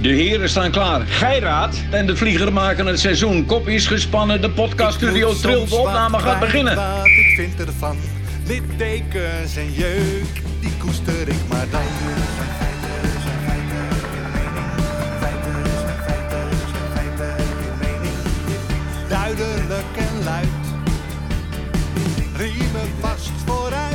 De heren staan klaar. Geiraat en de vlieger maken het seizoen. Kop is gespannen, de podcaststudio trilt, de opname gaat beginnen. Wat ik vind ervan, littekens en jeuk, die koester ik maar dan. Duidelijk en luid, riemen vast vooruit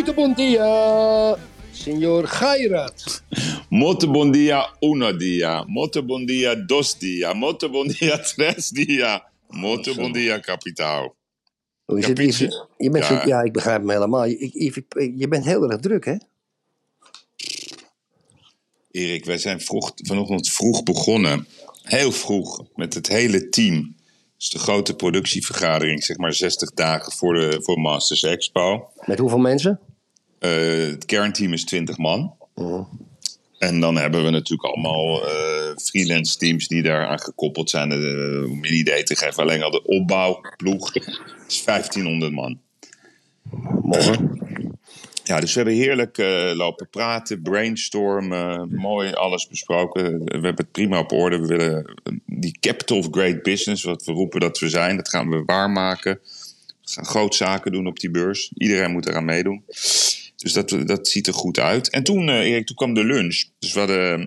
Muito bom dia, senhor Gairat. Muito bom dia, uno dia. Muito bom dia, dos dia. Muito bom dia, tres dia. Muito bom dia, kapitaal. Hoe is het? Yves? Je bent zo- Ja. ik begrijp hem helemaal. Je, Yves, bent heel erg druk, hè? Erik, wij zijn vroeg, vanochtend vroeg begonnen. Heel vroeg, met het hele team. Dus de grote productievergadering, zeg maar 60 dagen voor de voor Masters Expo. Met hoeveel mensen? Eh, het kernteam is 20 man. Oh. En dan hebben we natuurlijk allemaal eh, freelance teams die daaraan gekoppeld zijn. Eh, om je een idee te geven, alleen al de opbouwploeg is 1500 man. Morgen. Ja, dus we hebben heerlijk lopen praten, brainstormen, mooi alles besproken. We hebben het prima op orde. We willen die capital of great business, wat we roepen dat we zijn, dat gaan we waarmaken. We gaan groot zaken doen op die beurs. Iedereen moet eraan meedoen. Dus dat, dat ziet er goed uit. En toen, eh, Erik, toen kwam de lunch. Dus we hadden eh,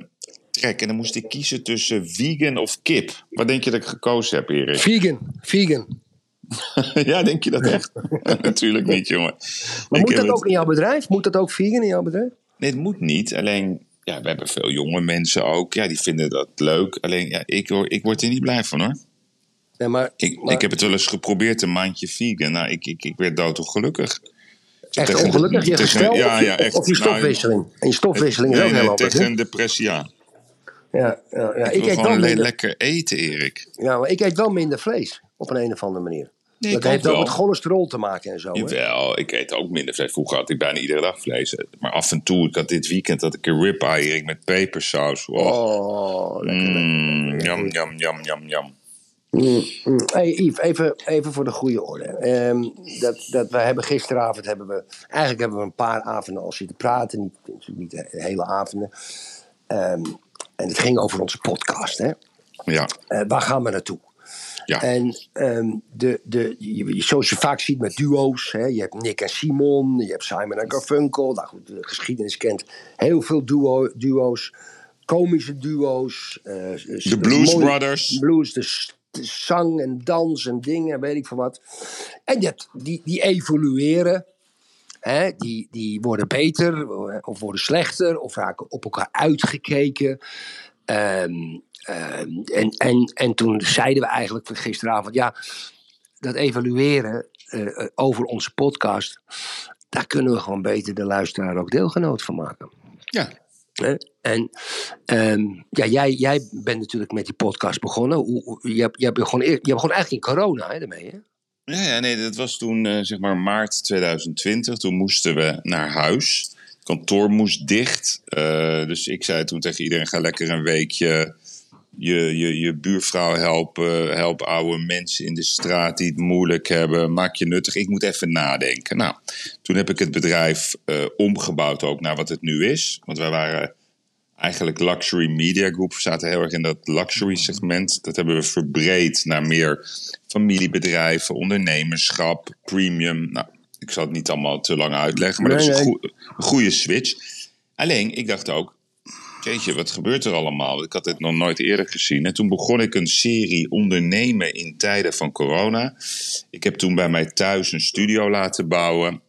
trek en dan moest ik kiezen tussen vegan of kip. Wat denk je dat ik gekozen heb, Erik? Vegan. Vegan. ja, denk je dat echt? Natuurlijk niet, jongen. Maar Ik moet dat het- ook in jouw bedrijf? Moet dat ook vegan in jouw bedrijf? Nee, het moet niet. Alleen, ja, we hebben veel jonge mensen ook. Ja, die vinden dat leuk. Alleen, ja, ik, hoor, ik word er niet blij van hoor. Nee, maar, Ik, maar ik heb het wel eens geprobeerd, een maandje vegan. Nou, ik, ik, ik werd doodongelukkig. Echt ongelukkig. Je gestel ja, of, je, ja, echt. of je Nou, stofwisseling. en je stofwisseling is ook nee, heel anders. tegen een depressie, ja. Ja, ja, ja. Ik, Ik, eet wel minder, lekker eten, Erik. ja, maar ik eet wel minder vlees. Op een, een of andere manier. Nee, dat heeft ook wel. met cholesterol te maken en zo. Hè? Jawel, ik eet ook minder vlees. Vroeger had ik bijna iedere dag vlees. Maar af en toe, ik had dit weekend had ik een ribeye, met pepersaus. Oh. Oh, lekker. Mm, jam, jam, jam, jam, jam. Mm, mm. Hey Yves, even, even voor de goede orde. Ehm, dat, dat we hebben gisteravond hebben we, eigenlijk hebben we een paar avonden al zitten praten, niet, natuurlijk niet de hele avonden. Ehm, en het ging over onze podcast. Hè? Ja, Eh, waar gaan we naartoe? ja. En ehm, de, de, je- zoals je vaak ziet met duo's, hè, je hebt Nick en Simon, je hebt Simon en Garfunkel. Nou goed, de geschiedenis kent heel veel duo, duo's, komische duo's. eh, De Blues mooie- Brothers. Blues, de zang en dans en dingen, weet ik veel wat. En hebt die, die evolueren. Hè, die, die worden beter eh, of worden slechter of raken op elkaar uitgekeken. Ehm, ehm, en, en, en toen zeiden we eigenlijk gisteravond, ja, dat evalueren eh, eh, over onze podcast, daar kunnen we gewoon beter de luisteraar ook deelgenoot van maken. ja. En ehm, ja, jij, jij bent natuurlijk met die podcast begonnen. Je, je, gewoon, eer- je gewoon eigenlijk in corona hè, daarmee. Ja, ja, nee, dat was toen eh, zeg maar maart 2020. Toen moesten we naar huis. Het kantoor moest dicht. Eh, dus ik zei toen tegen iedereen: ga lekker een weekje je, je, je buurvrouw helpen. Help oude mensen in de straat die het moeilijk hebben. Maak je nuttig. Ik moet even nadenken. Nou, toen heb ik het bedrijf eh, omgebouwd ook naar wat het nu is. Want wij waren eigenlijk luxury media group. We zaten heel erg in dat luxury segment. Dat hebben we verbreed naar meer familiebedrijven, ondernemerschap, premium. Nou, ik zal het niet allemaal te lang uitleggen, maar Nee, dat is een, een goede switch. Alleen, ik dacht ook, jeetje, wat gebeurt er allemaal? Ik had dit nog nooit eerder gezien. En toen begon ik een serie ondernemen in tijden van corona. Ik heb toen bij mij thuis een studio laten bouwen.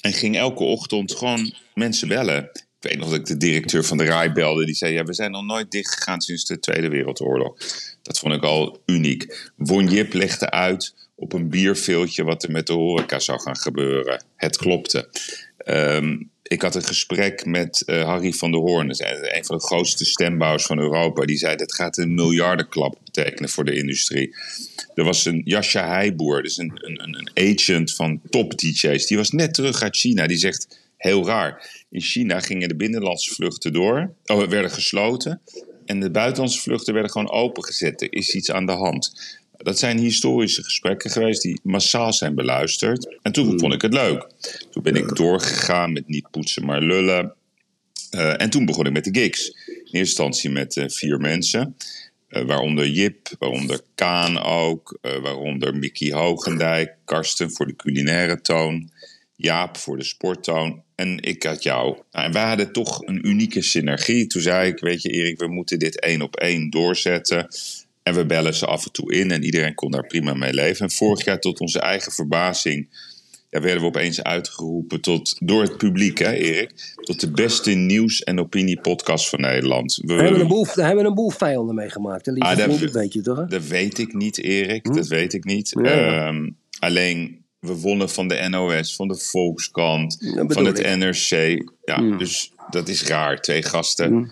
En ging elke ochtend gewoon mensen bellen. Ik weet nog dat ik de directeur van de RAI belde. Die zei, ja, we zijn nog nooit dicht gegaan sinds de Tweede Wereldoorlog. Dat vond ik al uniek. Won Jip legde uit op een bierveeltje wat er met de horeca zou gaan gebeuren. Het klopte. Ehm, ik had een gesprek met eh, Harry van der Hoorn, een van de grootste stembouwers van Europa. Die zei, dat gaat een miljardenklap betekenen voor de industrie. Er was een Jascha Heijboer, dus een, een, een agent van top DJ's. Die was net terug uit China. Die zegt, heel raar. In China gingen de binnenlandse vluchten door. Oh, werden gesloten. En de buitenlandse vluchten werden gewoon opengezet. Er is iets aan de hand. Dat zijn historische gesprekken geweest die massaal zijn beluisterd. En toen vond ik het leuk. Toen ben ik doorgegaan met niet poetsen, maar lullen. Uh, en toen begon ik met de gigs. In eerste instantie met uh, vier mensen. Uh, waaronder Jip, waaronder Kaan ook. waaronder Mickey Hogendijk. Karsten voor de culinaire toon. Jaap voor de sporttoon. En ik had jou. Nou, en wij hadden toch een unieke synergie. Toen zei ik, weet je Erik, we moeten dit één op één doorzetten. En we bellen ze af en toe in en iedereen kon daar prima mee leven. En vorig jaar tot onze eigen verbazing ja, werden we opeens uitgeroepen tot, door het publiek, hè Erik, tot de beste nieuws- en opiniepodcast van Nederland. We, hebben een boel, daar hebben we een boel vijanden mee gemaakt. Hè? Ah, dat, weet je toch? Dat weet ik niet, Erik. Hm? Dat weet ik niet. Ja. Um, alleen, we wonnen van de NOS, van de Volkskrant, van het ik. NRC. Ja, hm. dus dat is raar. Twee gasten. Hm.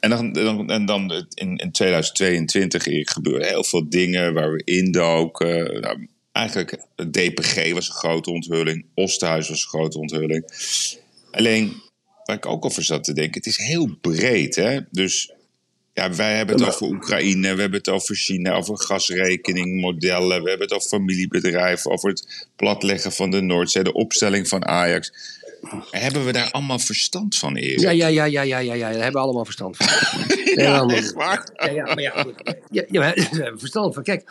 En dan, dan, en dan in, in 2022 gebeurde heel veel dingen waar we indoken. Nou, eigenlijk, DPG was een grote onthulling. Osterhuis was een grote onthulling. Alleen, waar ik ook over zat te denken, het is heel breed. Hè? Dus ja, wij hebben het over Oekraïne, we hebben het over China, over gasrekeningmodellen, we hebben het over familiebedrijven, over het platleggen van de Noordzee, de opstelling van Ajax. Hebben we daar allemaal verstand van, Erik? Ja, ja, ja, ja, ja, ja, ja. daar hebben we allemaal verstand van. ja, echt waar? Ja, ja, maar ja, goed. Ja, ja, we hebben verstand van. Kijk,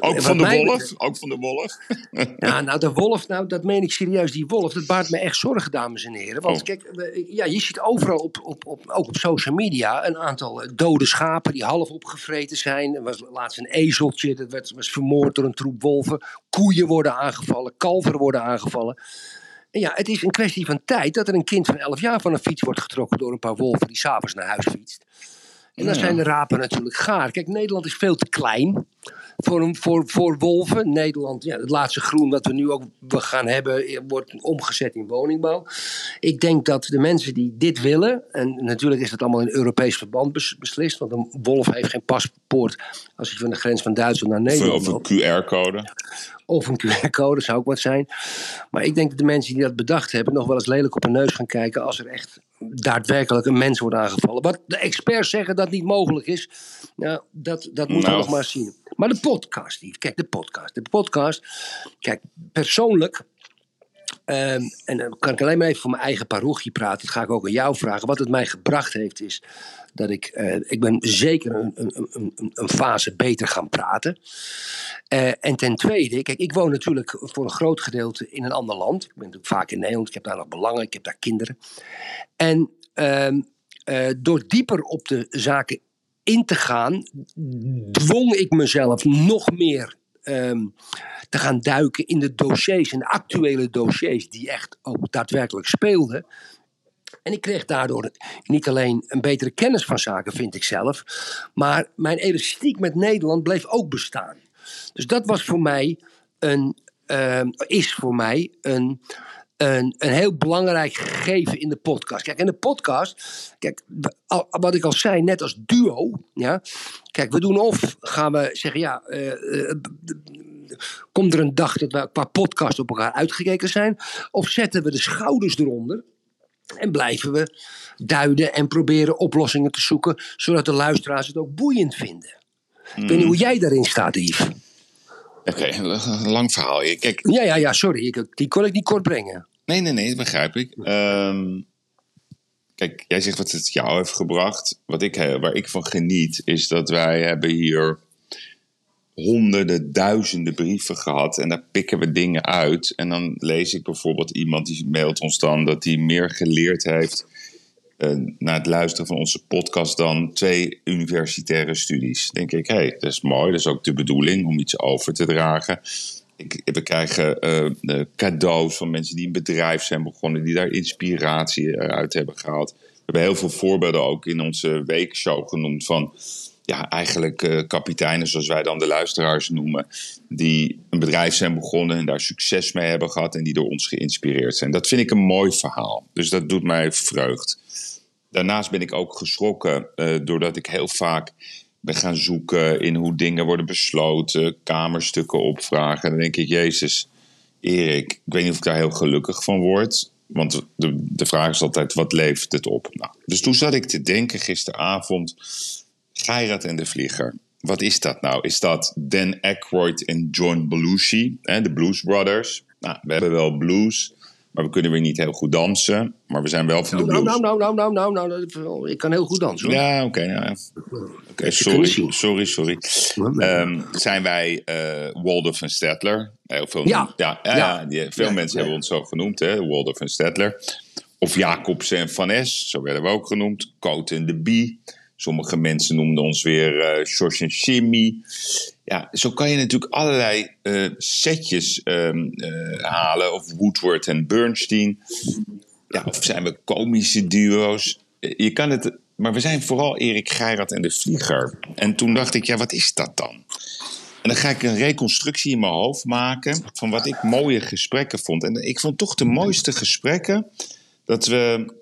ook, van de wolf, ook van de wolf. ja, nou, de wolf, nou, dat meen ik serieus. Die wolf, dat baart me echt zorgen, dames en heren. Want oh. kijk, ja, je ziet overal, op, op, op, ook op social media, een aantal eh, dode schapen die half opgevreten zijn. Er was laatst een ezeltje, dat werd, was vermoord door een troep wolven. Koeien worden aangevallen, kalveren worden aangevallen. En ja, het is een kwestie van tijd dat er een kind van 11 jaar van een fiets wordt getrokken door een paar wolven die s'avonds naar huis fietst. En dan zijn de rapen natuurlijk gaar. Kijk, Nederland is veel te klein voor, voor, voor wolven. Nederland, ja, het laatste groen wat we nu ook we gaan hebben, wordt omgezet in woningbouw. Ik denk dat de mensen die dit willen, en natuurlijk is dat allemaal in Europees verband beslist, want een wolf heeft geen paspoort als hij van de grens van Duitsland naar Nederland Of een QR-code. Of een QR-code zou ook wat zijn. Maar ik denk dat de mensen die dat bedacht hebben nog wel eens lelijk op hun neus gaan kijken als er echt daadwerkelijk een mens wordt aangevallen. Wat de experts zeggen dat niet mogelijk is, nou, dat, dat moeten nou. we nog maar zien. Maar de podcast, Yves, kijk, de podcast. De podcast, kijk, persoonlijk Um, en dan kan ik alleen maar even voor mijn eigen parochie praten. Dat ga ik ook aan jou vragen. Wat het mij gebracht heeft is dat ik... Uh, ik ben zeker een, een, een, fase beter gaan praten. Uh, en ten tweede, kijk, ik woon natuurlijk voor een groot gedeelte in een ander land. Ik ben natuurlijk vaak in Nederland. Ik heb daar nog belangen. Ik heb daar kinderen. En uh, door dieper op de zaken in te gaan, dwong ik mezelf nog meer um, te gaan duiken in de dossiers, in de actuele dossiers die echt ook daadwerkelijk speelden. En ik kreeg daardoor niet alleen een betere kennis van zaken, vind ik zelf, maar mijn elastiek met Nederland bleef ook bestaan. Dus dat was voor mij een, uh, is voor mij een, een, een heel belangrijk gegeven in de podcast. Kijk, in de podcast, kijk, wat ik al zei, net als duo, ja. Kijk, we doen of gaan we zeggen, ja, uh, uh, komt er een dag dat we qua podcast op elkaar uitgekeken zijn, of zetten we de schouders eronder en blijven we duiden en proberen oplossingen te zoeken, zodat de luisteraars het ook boeiend vinden. Ik weet niet hoe jij daarin staat, Yves. Oké, okay, lang verhaal. Kijk. Ja, ja, ja, sorry. Ik, die kon ik niet kort brengen. Nee, nee, nee, dat begrijp ik. Um, kijk, jij zegt wat het jou heeft gebracht. Wat ik, waar ik van geniet, is dat wij hebben hier honderden, duizenden brieven gehad. En daar pikken we dingen uit. En dan lees ik bijvoorbeeld iemand die mailt ons dan dat hij meer geleerd heeft uh, na het luisteren van onze podcast dan twee universitaire studies. denk ik, hé, hey, dat is mooi. Dat is ook de bedoeling om iets over te dragen. Ik, we krijgen uh, cadeaus van mensen die een bedrijf zijn begonnen, die daar inspiratie uit hebben gehaald. We hebben heel veel voorbeelden ook in onze weekshow genoemd van ja, eigenlijk uh, kapiteinen, zoals wij dan de luisteraars noemen, die een bedrijf zijn begonnen en daar succes mee hebben gehad en die door ons geïnspireerd zijn. Dat vind ik een mooi verhaal. Dus dat doet mij vreugd. Daarnaast ben ik ook geschrokken uh, doordat ik heel vaak ben gaan zoeken in hoe dingen worden besloten, kamerstukken opvragen. Dan denk ik, Jezus, Erik, ik weet niet of ik daar heel gelukkig van word. Want de, de vraag is altijd, wat levert het op? Nou, dus toen zat ik te denken gisteravond, Geirat en de Vlieger. Wat is dat nou? Is dat Dan Aykroyd en John Belushi, hè, de Blues Brothers? Nou, we hebben wel blues, maar we kunnen weer niet heel goed dansen. Maar we zijn wel van de Nou, blues. nou, nou, nou, nou, nou, nou, nou, ik kan heel goed dansen hoor. Ja, oké. nou ja. Sorry, sorry, sorry. Ehm, zijn wij eh Waldorf en Stedtler? Heel veel, Ja. ja, ja, Ja. ja, die, veel mensen hebben ons zo genoemd, hè? Waldorf en Stedtler. Of Jacobsen en Van Es, zo werden we ook genoemd. Coat en de Bie. Sommige mensen noemden ons weer Sjors en Jimmy. Ja, zo kan je natuurlijk allerlei eh, setjes ehm, eh, halen. Of Woodward en Bernstein. Ja, of zijn we komische duo's? Je kan het, maar we zijn vooral Erik Geirat en de Vlieger. En toen dacht ik, ja, wat is dat dan? En dan ga ik een reconstructie in mijn hoofd maken van wat ik mooie gesprekken vond. En ik vond toch de mooiste gesprekken dat we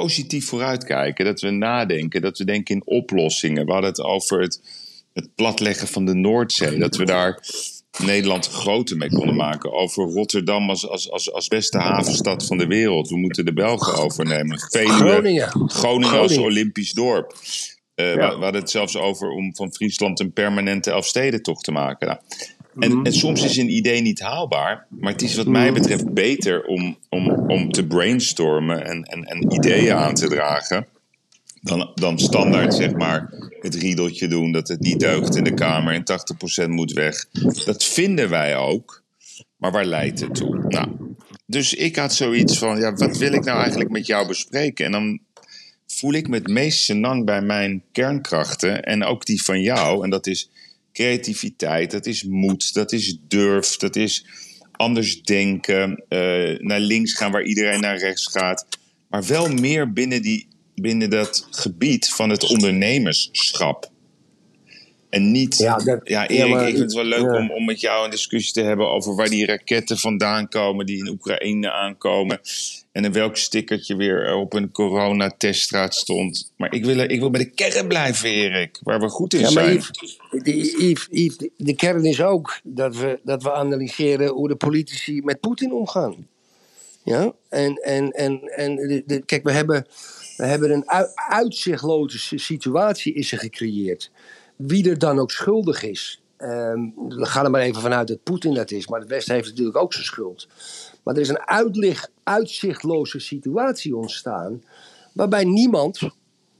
positief vooruitkijken. Dat we nadenken, dat we denken in oplossingen. We hadden het over het, het platleggen van de Noordzee. Dat we daar Nederland groter mee konden maken. Over Rotterdam als, als, als, als beste havenstad van de wereld. We moeten de Belgen overnemen. Veluwe, Groningen. Groningen als. Olympisch dorp. Eh, we, we hadden het zelfs over om van Friesland een permanente Elfstedentocht te maken. Nou, en, en soms is een idee niet haalbaar, maar het is wat mij betreft beter om, om, om te brainstormen en, en, en ideeën aan te dragen. Dan, dan standaard zeg maar het riedeltje doen dat het niet deugt in de Kamer en 80% moet weg. Dat vinden wij ook, maar waar leidt het toe? Nou, dus ik had zoiets van, ja, wat wil ik nou eigenlijk met jou bespreken? En dan voel ik me het meest senang bij mijn kernkrachten en ook die van jou. En dat is creativiteit, dat is moed, dat is durf, dat is anders denken, eh, naar links gaan waar iedereen naar rechts gaat. Maar wel meer binnen, die, binnen dat gebied van het ondernemerschap. En niet. Ja, Erik, ja, maar- ik vind het wel leuk ja. om, om met jou een discussie te hebben over waar die raketten vandaan komen die in Oekraïne aankomen. En in welk stickertje weer op een coronateststraat stond. Maar ik wil, ik wil bij de kern blijven, Erik, waar we goed in Ja, maar zijn. Yves, de, Yves, Yves, de- kern is ook dat we, dat we analyseren hoe de politici met Poetin omgaan. Ja, en, en, en, en de, de- kijk, we hebben, we hebben een ui- uitzichtloze situatie is er gecreëerd. Wie er dan ook schuldig is. ehm, we gaan er maar even vanuit dat Poetin dat is, maar het Westen heeft natuurlijk ook zijn schuld. Maar er is een uitlicht, uitzichtloze situatie ontstaan. waarbij niemand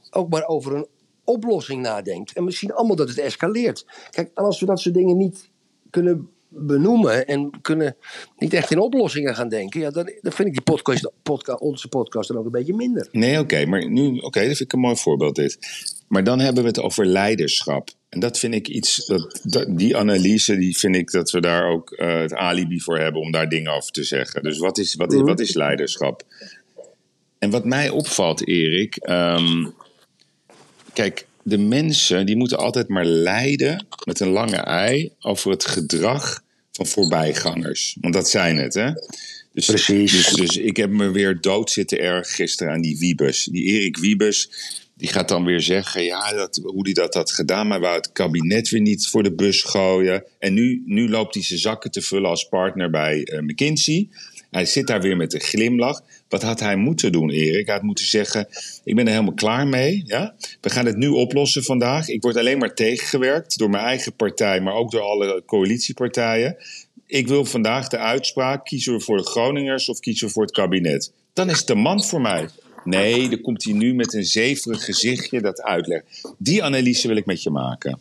ook maar over een oplossing nadenkt. En misschien allemaal dat het escaleert. Kijk, als we dat soort dingen niet kunnen benoemen en kunnen niet echt in oplossingen gaan denken, ja, dan, dan vind ik die podcast, podcast, onze podcast dan ook een beetje minder. Nee, oké, maar nu, oké, dat vind ik een mooi voorbeeld dit. Maar dan hebben we het over leiderschap. En dat vind ik iets, die analyse, die vind ik dat we daar ook eh, het alibi voor hebben om daar dingen over te zeggen. Dus wat is, wat is, wat is leiderschap? En wat mij opvalt, Erik, ehm, kijk, de mensen die moeten altijd maar leiden met een lange ei over het gedrag van voorbijgangers. Want dat zijn het, hè? Dus, Precies. Dus, dus ik heb me weer dood zitten erg gisteren aan die Wiebes. Die Erik Wiebes, die gaat dan weer zeggen ja, dat, hoe hij dat had gedaan, maar wou het kabinet weer niet voor de bus gooien. En nu, nu loopt hij zijn zakken te vullen als partner bij eh, McKinsey. Hij zit daar weer met een glimlach. Wat had hij moeten doen, Erik? Hij had moeten zeggen: Ik ben er helemaal klaar mee. Ja? We gaan het nu oplossen vandaag. Ik word alleen maar tegengewerkt door mijn eigen partij, maar ook door alle coalitiepartijen. Ik wil vandaag de uitspraak: kiezen we voor de Groningers of kiezen we voor het kabinet? Dan is het de man voor mij. Nee, dan komt hij nu met een zeverig gezichtje dat uitlegt. Die analyse wil ik met je maken.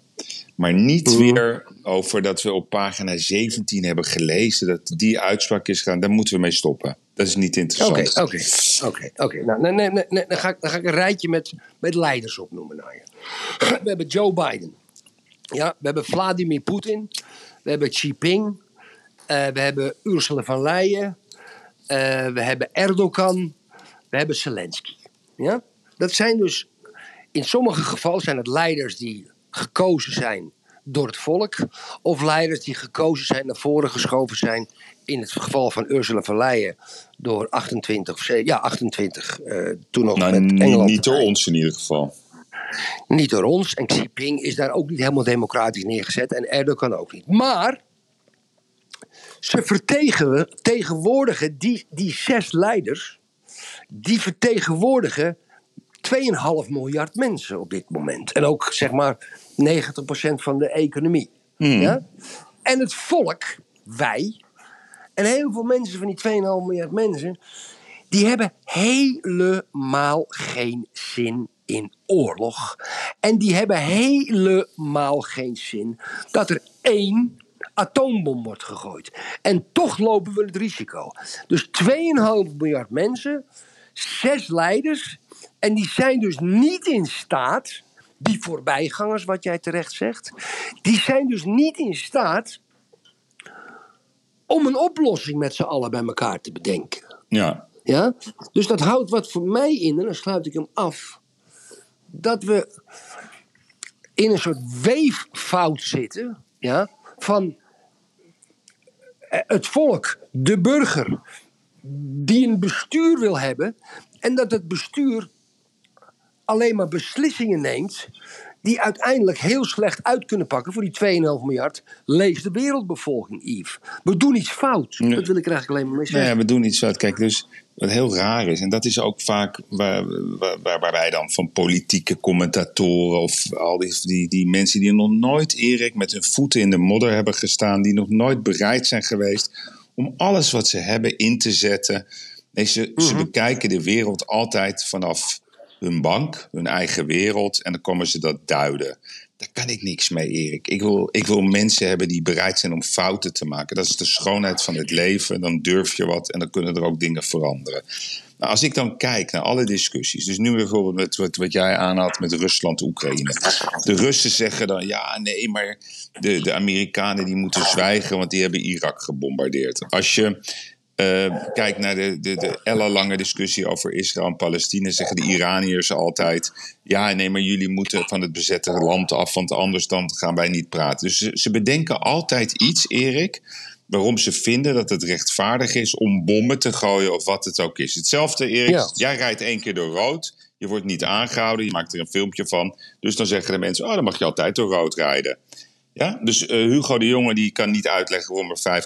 Maar niet weer over dat we op pagina 17 hebben gelezen dat die uitspraak is gaan. Daar moeten we mee stoppen. Dat is niet Oké, interessant. oké, oké, oké. Nou, nee, nee, nee, dan, ga ik, dan ga ik een rijtje met, met leiders opnoemen naar je. We hebben Joe Biden. Ja, we hebben Vladimir Poetin. We hebben Xi Jinping. eh, we hebben Ursula von Leyen. eh, we hebben Erdogan. We hebben Zelensky. Ja? Dat zijn dus, in sommige gevallen zijn het leiders die gekozen zijn door het volk. Of leiders die gekozen zijn, naar voren geschoven zijn. In het geval van Ursula von Leyen door 28, of ze- ja, 28, eh, toen nog Nou, met Engeland. niet door ons in ieder geval. Niet door ons. En Xi Jinping is daar ook niet helemaal democratisch neergezet. En Erdogan ook niet. Maar Ze vertegenwoordigen, die, die zes leiders, die vertegenwoordigen 2,5 miljard mensen op dit moment. En ook zeg maar 90% van de economie. Ja? En het volk, wij, en heel veel mensen van die 2,5 miljard mensen, die hebben helemaal geen zin in oorlog. En die hebben helemaal geen zin dat er één atoombom wordt gegooid. En toch lopen we het risico. Dus 2,5 miljard mensen, zes leiders, en die zijn dus niet in staat, die voorbijgangers, wat jij terecht zegt, die zijn dus niet in staat om een oplossing met z'n allen bij elkaar te bedenken. Ja. Ja? Dus dat houdt wat voor mij in, en dan sluit ik hem af, dat we in een soort weeffout zitten ja, van eh, het volk, de burger, die een bestuur wil hebben, en dat het bestuur alleen maar beslissingen neemt die uiteindelijk heel slecht uit kunnen pakken voor die 2,5 miljard. Lees de wereldbevolking, Yves. We doen iets fout. Nee. Dat wil ik er eigenlijk alleen maar mee Nou zeggen. ja, we doen iets fout. Kijk, dus wat heel raar is, en dat is ook vaak waar, waar, waar- wij dan van politieke commentatoren of al die, die, die mensen die nog nooit, Erik, met hun voeten in de modder hebben gestaan, die nog nooit bereid zijn geweest om alles wat ze hebben in te zetten. Nee, ze, ze bekijken de wereld altijd vanaf hun bank, hun eigen wereld, en dan komen ze dat duiden. Daar kan ik niks mee, Erik. Ik wil, ik wil mensen hebben die bereid zijn om fouten te maken. Dat is de schoonheid van het leven. Dan durf je wat en dan kunnen er ook dingen veranderen. Nou, als ik dan kijk naar alle discussies, dus nu bijvoorbeeld met wat, wat jij aanhaalt met Rusland-Oekraïne. De Russen zeggen dan, ja, nee, maar de, de Amerikanen die moeten zwijgen, want die hebben Irak gebombardeerd. Als je eh, kijkt naar de, de, de ellenlange discussie over Israël en Palestina, zeggen de Iraniërs altijd: ja, nee, maar jullie moeten van het bezette land af, want anders dan gaan wij niet praten. Dus ze, ze bedenken altijd iets, Erik, waarom ze vinden dat het rechtvaardig is om bommen te gooien of wat het ook is. Hetzelfde, Erik, Ja. jij rijdt één keer door rood, je wordt niet aangehouden, je maakt er een filmpje van. Dus dan zeggen de mensen: oh, dan mag je altijd door rood rijden. Ja, dus eh, Hugo de Jonge die kan niet uitleggen waarom er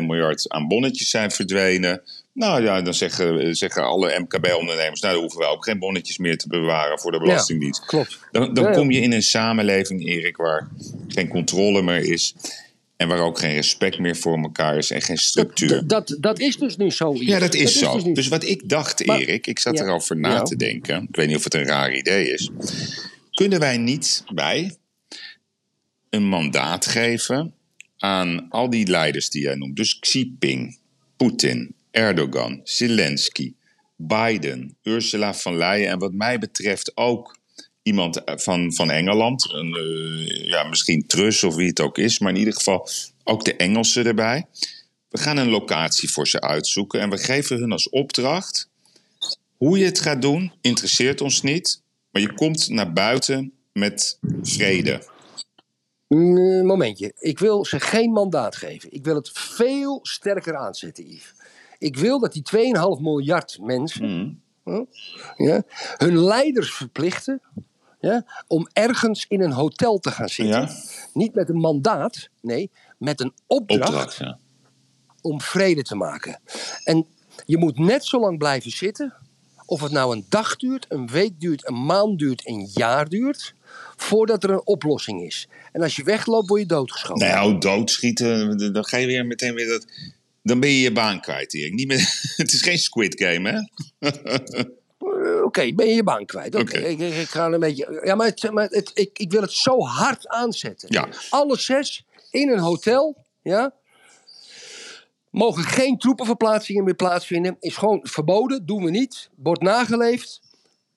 5,2 miljard aan bonnetjes zijn verdwenen. Nou ja, dan zeggen, zeggen alle MKB-ondernemers, nou dan hoeven we ook geen bonnetjes meer te bewaren voor de Belastingdienst. klopt. Dan, dan Ja, ja. kom je in een samenleving, Erik, waar geen controle meer is. En waar ook geen respect meer voor elkaar is en geen structuur. Dat, dat, dat is dus nu zo. Ja, dat is zo. dus Dus wat ik dacht, Maar- Erik, ik zat Ja. erover na Ja. te denken. Ik weet niet of het een raar idee is. Kunnen wij niet bij een mandaat geven aan al die leiders die jij noemt? Dus Xi Jinping, Poetin, Erdogan, Zelensky, Biden, Ursula von Leyen en wat mij betreft ook iemand van, van Engeland. Een, eh, ja, misschien Truss of wie het ook is, maar in ieder geval ook de Engelsen erbij. We gaan een locatie voor ze uitzoeken en we geven hun als opdracht. Hoe je het gaat doen, interesseert ons niet. Maar je komt naar buiten met vrede. Mm, momentje. Ik wil ze geen mandaat geven. Ik wil het veel sterker aanzetten, Yves. Ik wil dat die 2,5 miljard mensen huh, ja, hun leiders verplichten ja, om ergens in een hotel te gaan zitten. Ja. Niet met een mandaat, nee, met een opdracht, Opdracht, ja. om vrede te maken. En je moet net zo lang blijven zitten, of het nou een dag duurt, een week duurt, een maand duurt, een jaar duurt, voordat er een oplossing is. En als je wegloopt, word je doodgeschoten. Nou, doodschieten, dan ga je weer meteen weer dat. Dan ben je je baan kwijt, Erik. Niet meer, het is geen Squid Game, hè? Eh, Oké, ben je je baan kwijt. Oké, ik, ik ga een beetje. Ja, maar, het, maar het, ik, ik wil het zo hard aanzetten. Ja. Alle zes in een hotel, ja. Mogen geen troepenverplaatsingen meer plaatsvinden. Is gewoon verboden, doen we niet. Wordt nageleefd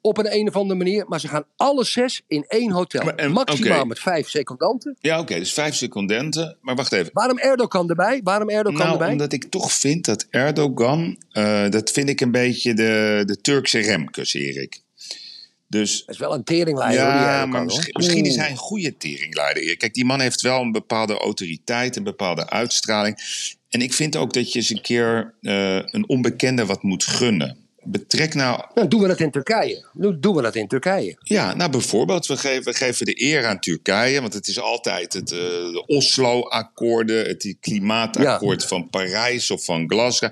op een, een of andere manier. Maar ze gaan alle zes in één hotel. Maar, en- Maximaal met vijf secondanten. Ja, oké, dus vijf secondenten. Maar wacht even. Waarom Erdogan erbij? Waarom Erdogan Nou, erbij? omdat ik toch vind dat Erdogan, eh, dat vind ik een beetje de, de Turkse Remkes, Erik. Dus Dat is wel een teringleider. die ja, Erdogan, maar hoor. misschien, misschien is hij een goede teringleider. Kijk, die man heeft wel een bepaalde autoriteit, een bepaalde uitstraling. En ik vind ook dat je eens een keer eh, een onbekende wat moet gunnen. Betrek nou Dan doen we dat in Turkije. Doen doen we dat in Turkije. Ja, nou bijvoorbeeld, we geven, we geven de eer aan Turkije, want het is altijd het eh, de Oslo-akkoorden, het klimaatakkoord van Parijs of van Glasgow,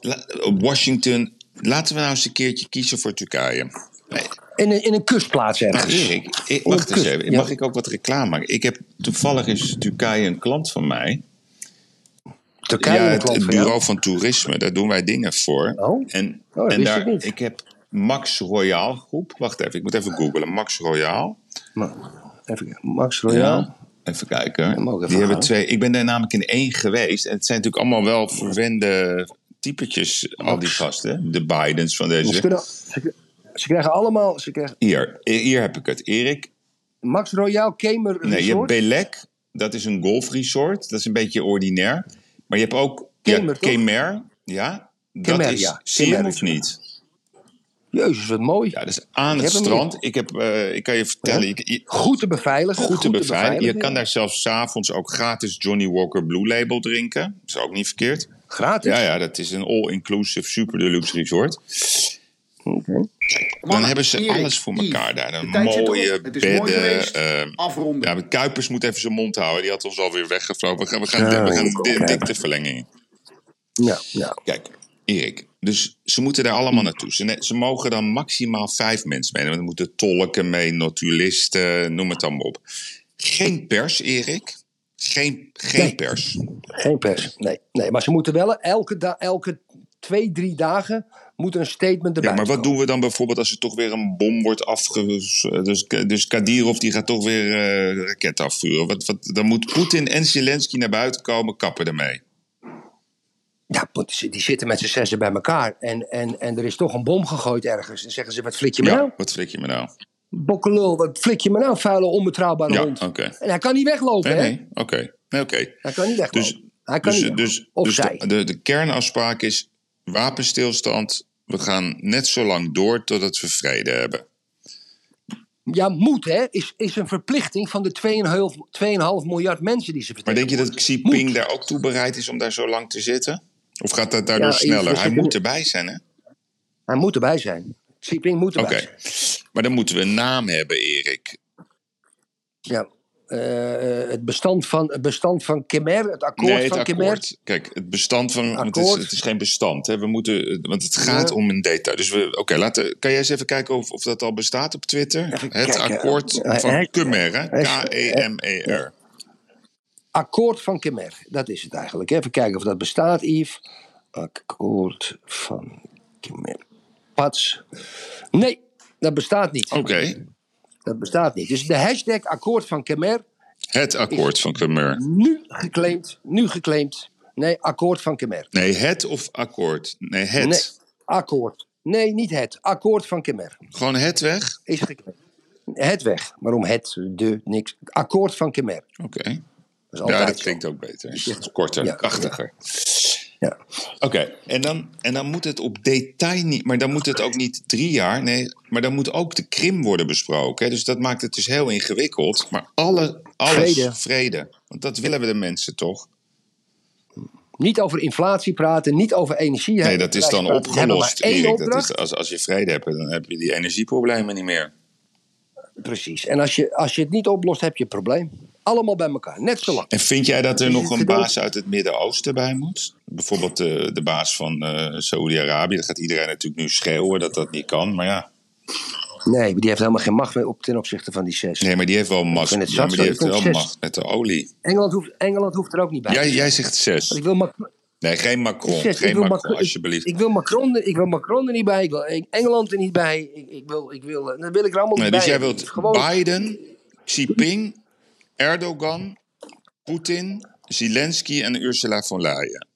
La- Washington. Laten we nou eens een keertje kiezen voor Turkije. Nee, In een, in een kustplaats nou, ergens. Erik, ik, wacht eens kust, even. ja. Mag ik ook wat reclame maken? Ik heb toevallig is Turkije een klant van mij. Turkije ja, het, bureau van toerisme, daar doen wij dingen voor. Oh? En, Oh, en wist daar, ik heb Max Royaal groep. Wacht even, ik moet even googlen. Max Royaal. Maar, even kijken. Max Royaal. Ja, even kijken. even Die hebben twee. Ik ben daar namelijk in één geweest. En het zijn natuurlijk allemaal wel verwende typetjes, al die gasten. De Bidens van Ze, deze. kunnen, ze, ze krijgen allemaal... Ze krijgen Hier, hier heb ik het. Erik. Max Royaal Kamer Nee, je hebt Resort. Belek. Dat is een golfresort. Dat is een beetje ordinair. Maar je hebt ook Kemer, ja? Kemer. Ja, dat Kemer, is ja. Kemer of is- niet? Jezus, wat mooi. Ja, is aan Ik het strand. Ik, heb, eh, ik kan je vertellen, Ja? je- Goed te beveiligen. goed te beveiligen. Je kan daar zelfs s'avonds ook gratis Johnny Walker Blue Label drinken. Dat is ook niet verkeerd. Gratis? Ja, ja, dat is een all-inclusive super deluxe resort. Oké. Dan Mannen, hebben ze Erik, alles voor Yves, elkaar daar. Een mooie bedden. geweest. eh, Afronden. ja, maar Kuipers moet even zijn mond houden. Die had ons alweer weggevlogen. We gaan, we gaan, Ja, we gaan di- dikte verlenging. Ja, ja. Kijk, Erik. Dus ze moeten daar allemaal naartoe. Ze, ze mogen dan maximaal vijf mensen mee. Er moeten tolken mee, notulisten, noem het allemaal op. Geen pers, Erik. Geen, geen Nee. pers. Geen pers. Nee, nee. Maar ze moeten wel elke, elke twee, drie dagen moet een statement erbij Ja, maar wat doen we dan bijvoorbeeld als er toch weer een bom wordt afge... Dus, dus Kadirov die gaat toch weer eh raketten afvuren. Wat, wat, dan moet Poetin en Zelensky naar buiten komen, kappen ermee. Ja, die zitten met z'n zessen bij elkaar. En, en, en er is toch een bom gegooid ergens. Dan zeggen ze, wat flik je me Ja, nou? wat flik je me nou? Bokkelul, wat flik je me nou, vuile, onbetrouwbare Ja, hond? En hij kan niet weglopen, Nee, hè? nee, oké. Nee, oké. Hij kan niet weglopen. Dus, hij kan dus, niet dus, weglopen. Of dus zij. de, de, de kernafspraak is wapenstilstand. We gaan net zo lang door totdat we vrede hebben. Ja, moet, hè? Is, is een verplichting van de 2,5 2,5 miljard mensen die ze Maar vertegenwoordigen. denk je dat Xi Jinping daar ook toe bereid is om daar zo lang te zitten? Of gaat dat daardoor Ja, sneller? Hij moet erbij zijn, hè? Hij moet erbij zijn. Xi Jinping moet erbij zijn. Maar dan moeten we een naam hebben, Erik. Ja. Eh, eh, het bestand van, het bestand van Kemer, het akkoord nee, het van akkoord. Kijk, het bestand van. Het is, het is geen bestand, hè? We moeten, want het gaat Ja. om een detail. Dus. Oké, laten. Kan jij eens even kijken of, of dat al bestaat op Twitter? Het kijken. akkoord van hij- Kemer. Akkoord van Kemer, dat is het eigenlijk. Even kijken of dat bestaat, Yves. Akkoord van Kemer. Pats. Nee, dat bestaat niet. Oké, Dat bestaat niet. Dus de hashtag akkoord van Kemer, het akkoord van Kemer. nu geclaimd. Nu geclaimd. Nee, akkoord van Kemer. Nee, het of akkoord? Nee, het. Nee, akkoord. Nee, niet het. Akkoord van Kemer. Gewoon het weg? Is geclaimd. Het weg. Waarom het, de, niks. Akkoord van Kemer. Oké. Ja, dat klinkt ook beter. Is korter, Ja. krachtiger. Ja. Oké, en, dan, en dan moet het op detail niet, maar dan moet het ook niet drie jaar, nee, maar dan moet ook de Krim worden besproken. Hè? Dus dat maakt het dus heel ingewikkeld. Maar alle, alles, Vrede. vrede. Want dat willen we de mensen toch? Niet over inflatie praten, niet over energie. Nee, dat is dan opgelost, Erik. Dat is, als, als je vrede hebt, dan heb je die energieproblemen niet meer. Precies. En als je, als je het niet oplost, heb je een probleem. Allemaal bij elkaar. Net zo lang. En vind jij dat er Is nog een baas uit het Midden-Oosten bij moet? Bijvoorbeeld de, de baas van eh Saoedi-Arabië. Dat gaat iedereen natuurlijk nu schreeuwen dat dat niet kan. Maar ja, Nee, maar die heeft helemaal geen macht meer op ten opzichte van die zes. nee, maar die heeft wel macht. maar die heeft wel zes. macht met de olie. Engeland, hoeft, Engeland hoeft er ook niet bij. Jij, jij zegt zes. Want ik wil Macron, Nee, geen Macron. zes, geen ik wil Macron, Macron, alsjeblieft. Ik, ik wil Macron, er- ik wil Macron er niet bij. Ik wil Engeland er niet bij. Ik, ik wil, ik wil, dan wil ik er allemaal nee, niet dus bij. jij hebben. wilt Gewoon, Biden, Xi Jinping, Erdogan, Poetin, Zelensky en Ursula von Leyen.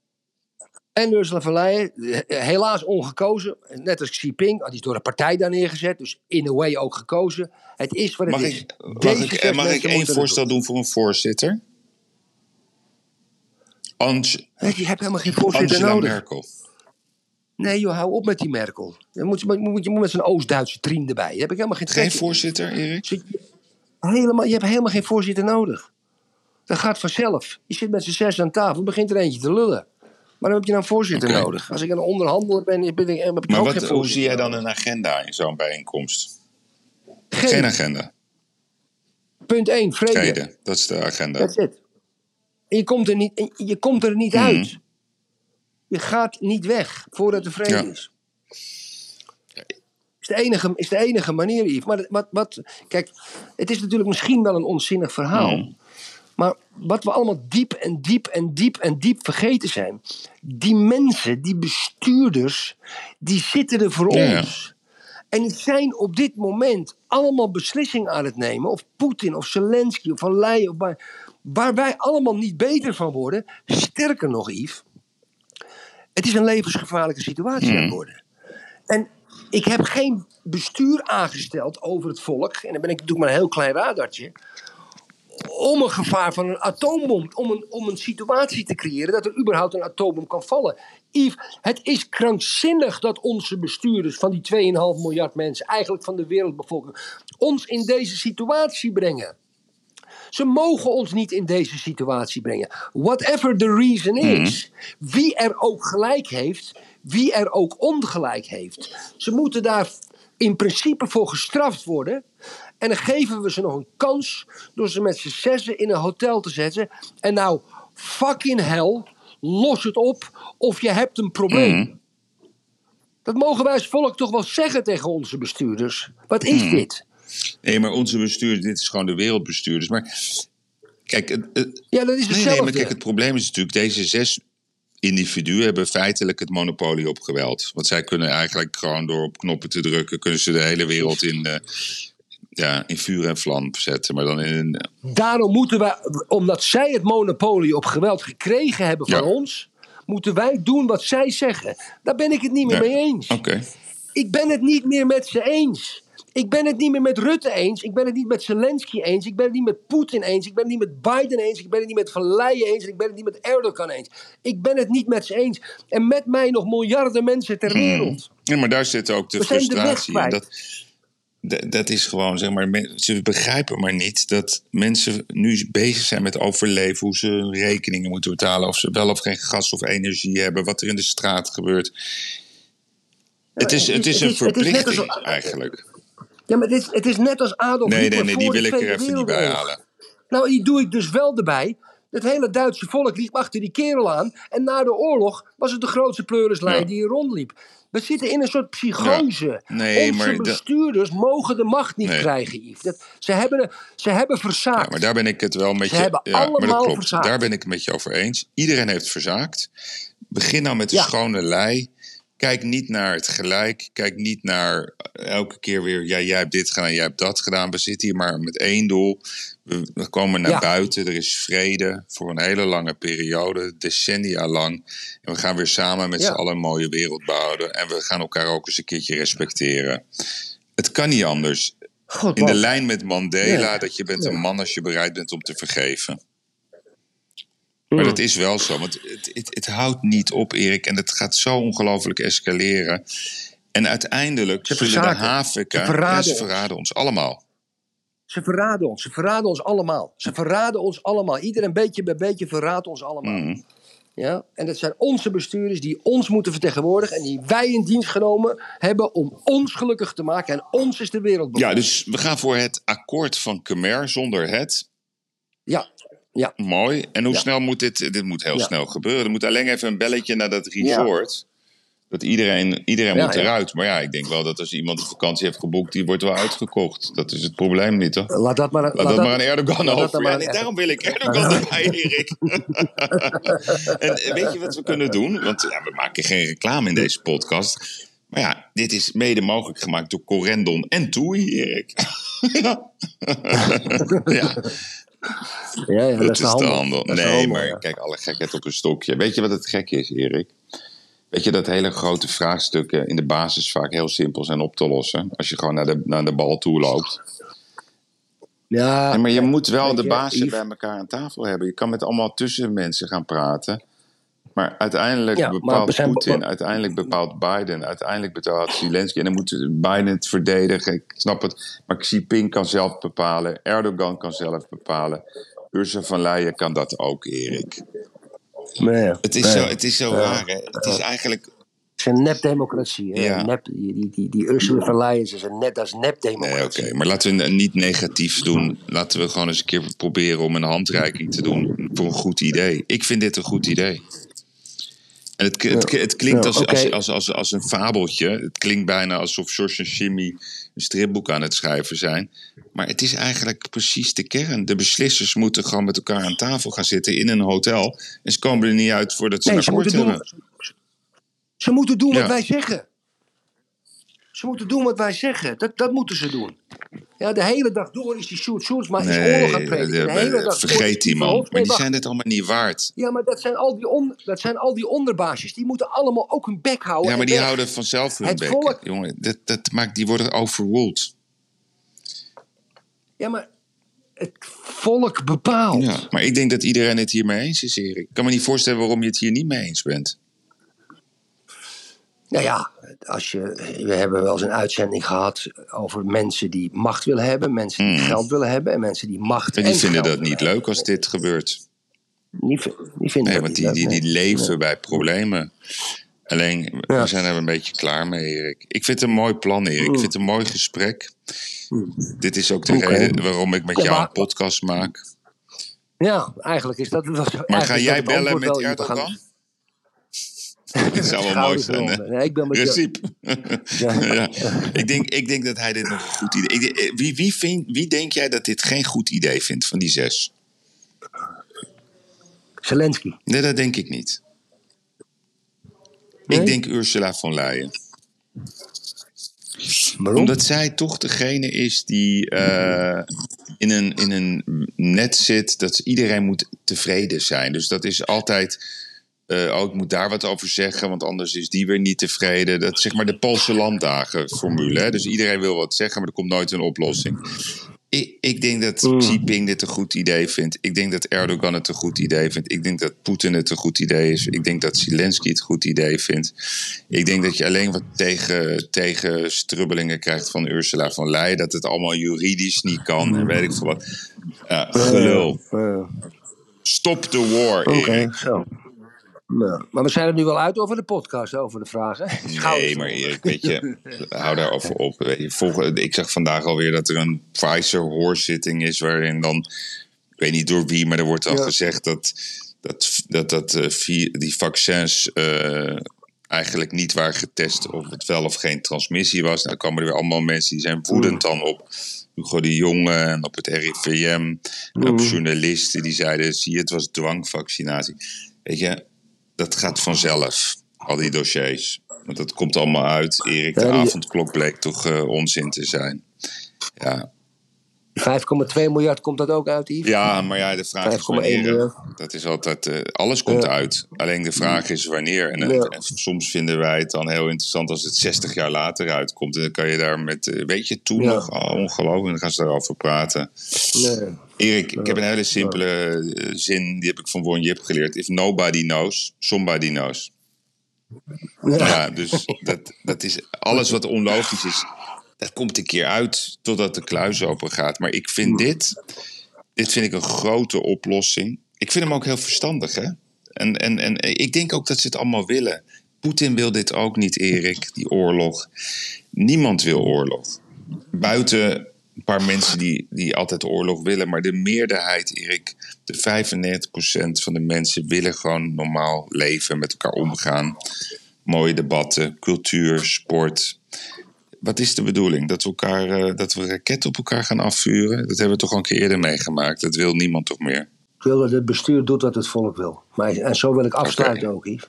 En Ursula von Leyen, eh, helaas ongekozen. Net als Xi Jinping, die is door de partij daar neergezet. Dus in a way ook gekozen. Het is wat het Mag is. ik, mag ik, eh, mag ik één voorstel doen voor een voorzitter? Ange- Nee, je hebt helemaal geen voorzitter Angela nodig. Merkel. Nee, joh, hou op met die Merkel. Je moet, je moet, je moet met zo'n Oost-Duitse trien erbij. Daar heb ik helemaal geen Geen voorzitter, Erik? Helemaal, je hebt helemaal geen voorzitter nodig. Dat gaat vanzelf. Je zit met z'n zes aan tafel, begint er eentje te lullen. Waarom heb je nou een voorzitter nodig? Als ik een onderhandelaar ben, ben ik, heb ik Maar ook wat, geen hoe zie jij dan een agenda in zo'n bijeenkomst? Geen. Geen agenda. Punt 1, vrede. Vrede, dat is de agenda. That's it. En je komt er niet, je komt er niet Mhm. uit. Je gaat niet weg voordat er vrede Ja. is. Is de, enige, is de enige manier, Yves. Maar wat, wat, kijk, het is natuurlijk misschien wel een onzinnig verhaal. Maar wat we allemaal diep en diep en diep en diep vergeten zijn. Die mensen, die bestuurders, die zitten er voor ons. En die zijn op dit moment allemaal beslissingen aan het nemen. Of Poetin, of Zelensky, of Van Leyen. Of waar, waar wij allemaal niet beter van worden. Sterker nog, Yves. Het is een levensgevaarlijke situatie aan het worden. En ik heb geen bestuur aangesteld over het volk. En dan ben ik natuurlijk maar een heel klein radartje. Om een gevaar van een atoombom. Om een, om een situatie te creëren dat er überhaupt een atoombom kan vallen. Yves, het is krankzinnig dat onze bestuurders van die 2,5 miljard mensen, eigenlijk van de wereldbevolking, ons in deze situatie brengen. Ze mogen ons niet in deze situatie brengen. Whatever the reason is. Wie er ook gelijk heeft, wie er ook ongelijk heeft. Ze moeten daar in principe voor gestraft worden. En dan geven we ze nog een kans door ze met z'n zessen in een hotel te zetten. En nou, fucking hell, los het op of je hebt een probleem. Dat mogen wij als volk toch wel zeggen tegen onze bestuurders. Wat is dit? Nee, maar onze bestuurders, dit is gewoon de wereldbestuurders. Maar kijk, het, het- Ja, dat is nee, nee, maar kijk, het probleem is natuurlijk, deze zes individuen hebben feitelijk het monopolie op geweld. Want zij kunnen eigenlijk gewoon door op knoppen te drukken, kunnen ze de hele wereld in, eh, ja, in vuur en vlam zetten. Maar dan in Daarom moeten wij, omdat zij het monopolie op geweld gekregen hebben van Ja. ons, moeten wij doen wat zij zeggen. Daar ben ik het niet meer Ja. mee eens. Oké. Ik ben het niet meer met ze eens. Ik ben het niet meer met Rutte eens. Ik ben het niet met Zelensky eens. Ik ben het niet met Poetin eens. Ik ben het niet met Biden eens. Ik ben het niet met Van Leyen eens. En ik ben het niet met Erdogan eens. Ik ben het niet met ze eens. En met mij nog miljarden mensen ter wereld. Ja, maar daar zit ook de We frustratie in. Dat, dat, dat is gewoon, zeg maar, men- ze begrijpen maar niet dat mensen nu bezig zijn met overleven, hoe ze hun rekeningen moeten betalen, of ze wel of geen gas of energie hebben, wat er in de straat gebeurt. Het is, het is een het is net verplichting als- eigenlijk. Ja, maar het is, het is net als Adolf Nee, Hitler nee, nee, die wil ik er even niet bij halen. Nou, die doe ik dus wel erbij. Het hele Duitse volk liep achter die kerel aan. En na de oorlog was het de grootste pleurenslijn Ja. die hier rondliep. We zitten in een soort psychose. Ja. Nee, Onze maar dat- bestuurders mogen de macht niet Nee. krijgen, Yves. Dat, ze, hebben, ze hebben verzaakt. Ja, maar daar ben ik het wel met Ze je. hebben ja, maar dat allemaal klopt. verzaakt. Daar ben ik het met je over eens. Iedereen heeft verzaakt. Begin nou met de schone lei. Kijk niet naar het gelijk. Kijk niet naar elke keer weer. Ja, jij hebt dit gedaan, jij hebt dat gedaan. We zitten hier maar met één doel. We, we komen naar Ja. buiten. Er is vrede voor een hele lange periode, decennia lang. En we gaan weer samen met Ja. z'n allen een mooie wereld bouwen. En we gaan elkaar ook eens een keertje respecteren. Het kan niet anders. God, In de lijn met Mandela, Ja. dat je bent een man als je bereid bent om te vergeven. Maar dat is wel zo, want het, het, het houdt niet op, Erik. En het gaat zo ongelooflijk escaleren. En uiteindelijk Ze zullen de. Havika... Ze verraden ja, ons. verraden ons allemaal. Ze verraden ons. Ze verraden ons allemaal. Ze verraden ons allemaal. Iedereen beetje bij beetje verraadt ons allemaal. Mhm. Ja? En dat zijn onze bestuurders die ons moeten vertegenwoordigen. En die wij in dienst genomen hebben om ons gelukkig te maken. En ons is de wereld. Ja, dus we gaan voor het akkoord van Khmer zonder het. ja. Ja. Mooi. En hoe Ja. snel moet dit... Dit moet heel Ja. snel gebeuren. Er moet alleen even een belletje naar dat resort. Dat iedereen, iedereen moet eruit. Maar ja, ik denk wel dat als iemand een vakantie heeft geboekt... die wordt wel uitgekocht. Dat is het probleem niet, toch? Laat dat maar, Laat dat maar aan Erdogan over. Ja, nee, daarom wil ik Erdogan erbij, Erik. en weet je wat we kunnen doen? Want ja, we maken geen reclame in deze podcast. Maar ja, dit is mede mogelijk gemaakt door Corendon en Toei, Erik. ja. ja, Ja, ja, dat is de handel. De Nee, handel, maar ja. kijk, alle gekheid op een stokje. Weet je wat het gek is, Erik? Weet je dat hele grote vraagstukken in de basis vaak heel simpel zijn op te lossen? Als je gewoon naar de, naar de bal toe loopt. Ja, maar je moet wel de basis bij elkaar aan tafel hebben. Je kan met allemaal tussenmensen gaan praten. Maar uiteindelijk Ja, bepaalt Poetin, uiteindelijk bepaalt Biden, uiteindelijk bepaalt Zelensky. En dan moet Biden het verdedigen. Ik snap het. Maar Xi Jinping kan zelf bepalen. Erdogan kan zelf bepalen. Ursula van Leyen kan dat ook, Erik. Ja, Het is zo, het is zo raar, hè? Het is eigenlijk... Het is een nepdemocratie. Ja. Nep, die, die, die, Ursula von Leyen is een net, is nepdemocratie. Nee, oké. Maar laten we het niet negatief doen. Laten we gewoon eens een keer proberen om een handreiking te doen voor een goed idee. Ik vind dit een goed idee. En het, het, het klinkt als, als, als, als, als een fabeltje. Het klinkt bijna alsof George en Jimmy een stripboek aan het schrijven zijn. Maar het is eigenlijk precies de kern. De beslissers moeten gewoon met elkaar aan tafel gaan zitten in een hotel. En ze komen er niet uit voordat ze Nee, een moeten, hebben. doen, ze moeten doen wat wij zeggen. Ze moeten doen wat wij zeggen. Dat, dat moeten ze doen. Ja, de hele dag door is die Sjoerd Sjoerdsma is oorlog aan het. De, de- hele dag vergeet die man. Maar die Nee, zijn het allemaal niet waard. Ja, maar dat zijn, al die on, dat zijn al die onderbaasjes. Die moeten allemaal ook hun bek houden. Ja, maar die weg. houden vanzelf hun Het bek. volk- Jongen, dat, dat maakt, die worden overruled. Ja, maar het volk bepaalt. Ja, maar ik denk dat iedereen het hiermee eens is, Erik. Ik kan me niet voorstellen waarom je het hier niet mee eens bent. Nou ja, als je, we hebben wel eens een uitzending gehad over mensen die macht willen hebben. Mensen die geld willen hebben. En mensen die macht Hmm. En die en vinden dat niet leuk als dit gebeurt. Die, vi- die vinden Nee, want die, die, die nee. leven bij problemen. Alleen, we zijn er een beetje klaar mee, Erik. Ik vind het een mooi plan, Erik. Ik vind het een mooi gesprek. Dit is ook de Hmm. Reden waarom ik met jou een podcast maak. Ja, eigenlijk is dat... Maar ga jij bellen met Erdogan? Dat zou wel mooi zijn, hè? eronder. Nee, ik ben met Principe. Ja. ja. ik, denk, ik denk dat hij dit nog een goed idee... Ik, denk- wie, wie, vind, wie denk jij dat dit geen goed idee vindt van die zes? Zelensky. Nee, dat denk ik niet. Nee? Ik denk Ursula von Leyen. Waarom? Omdat zij toch degene is die eh, in, een, in een net zit dat iedereen moet tevreden zijn. Dus dat is altijd. Eh, oh, ik moet daar wat over zeggen, want anders is die weer niet tevreden. Dat zeg maar de Poolse landdagen-formule. hè. Dus iedereen wil wat zeggen, maar er komt nooit een oplossing. Ik, ik denk dat Mm. Xi Jinping dit een goed idee vindt. Ik denk dat Erdogan het een goed idee vindt. Ik denk dat Poetin het een goed idee is. Ik denk dat Zelensky het een goed idee vindt. Ik denk dat je alleen wat tegen, tegen strubbelingen krijgt van Ursula von Leyen. Dat het allemaal juridisch niet kan en weet ik veel wat. Ja, gelul. Stop the war, Oké, Erik. zo. Nou, maar we zijn er nu wel uit over de podcast, over de vragen. Nee, maar Erik, weet je, hou daarover op. Weet je, volgende, ik zag vandaag alweer dat er een Pfizer-hoorzitting is... waarin dan, ik weet niet door wie, maar er wordt al Ja. gezegd... dat, dat, dat, dat eh, die vaccins eh, eigenlijk niet waren getest... of het wel of geen transmissie was. Nou komen er weer allemaal mensen die zijn woedend dan op... Hugo de Jonge en op het RIVM, en op journalisten die zeiden: zie je, het was dwangvaccinatie. Weet je, dat gaat vanzelf, al die dossiers. Want dat komt allemaal uit. Erik, de avondklok bleek toch eh, onzin te zijn. Ja. 5,2 miljard komt dat ook uit, Yves? ja, maar ja, de vraag is 5,1 wanneer. Dat is altijd, eh, alles komt Ja. uit. Alleen de vraag is wanneer. En, eh, Ja. en soms vinden wij het dan heel interessant als het 60 jaar later uitkomt. En dan kan je daar met, eh, weet je, toen Ja. nog, oh, ongelooflijk, dan gaan ze daarover praten. Nee. Erik, ik heb een hele simpele eh, zin, die heb ik van Won Jip geleerd. If nobody knows, somebody knows. Ja, dus dat, dat is alles wat onlogisch is. Dat komt een keer uit totdat de kluis open gaat. Maar ik vind dit, dit vind ik een grote oplossing. Ik vind hem ook heel verstandig, hè? En, en, en ik denk ook dat ze het allemaal willen. Poetin wil dit ook niet, Erik, die oorlog. Niemand wil oorlog. Buiten een paar mensen die, die altijd oorlog willen. Maar de meerderheid, Erik, de 95% van de mensen willen gewoon normaal leven, met elkaar omgaan. Mooie debatten, cultuur, sport. Wat is de bedoeling? Dat we, elkaar, eh, dat we raketten op elkaar gaan afvuren? Dat hebben we toch al een keer eerder meegemaakt. Dat wil niemand toch meer? Ik wil dat het bestuur doet wat het volk wil. Maar, en zo wil ik afsluiten ook, Yves.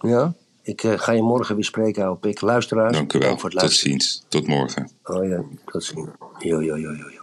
Ja? Ik eh, ga je morgen weer spreken, hoop ik. Luisteraars. Dank u wel. voor het Tot luisteren. ziens. Tot morgen. Oh ja, tot ziens. Jo, jo, jo. jo.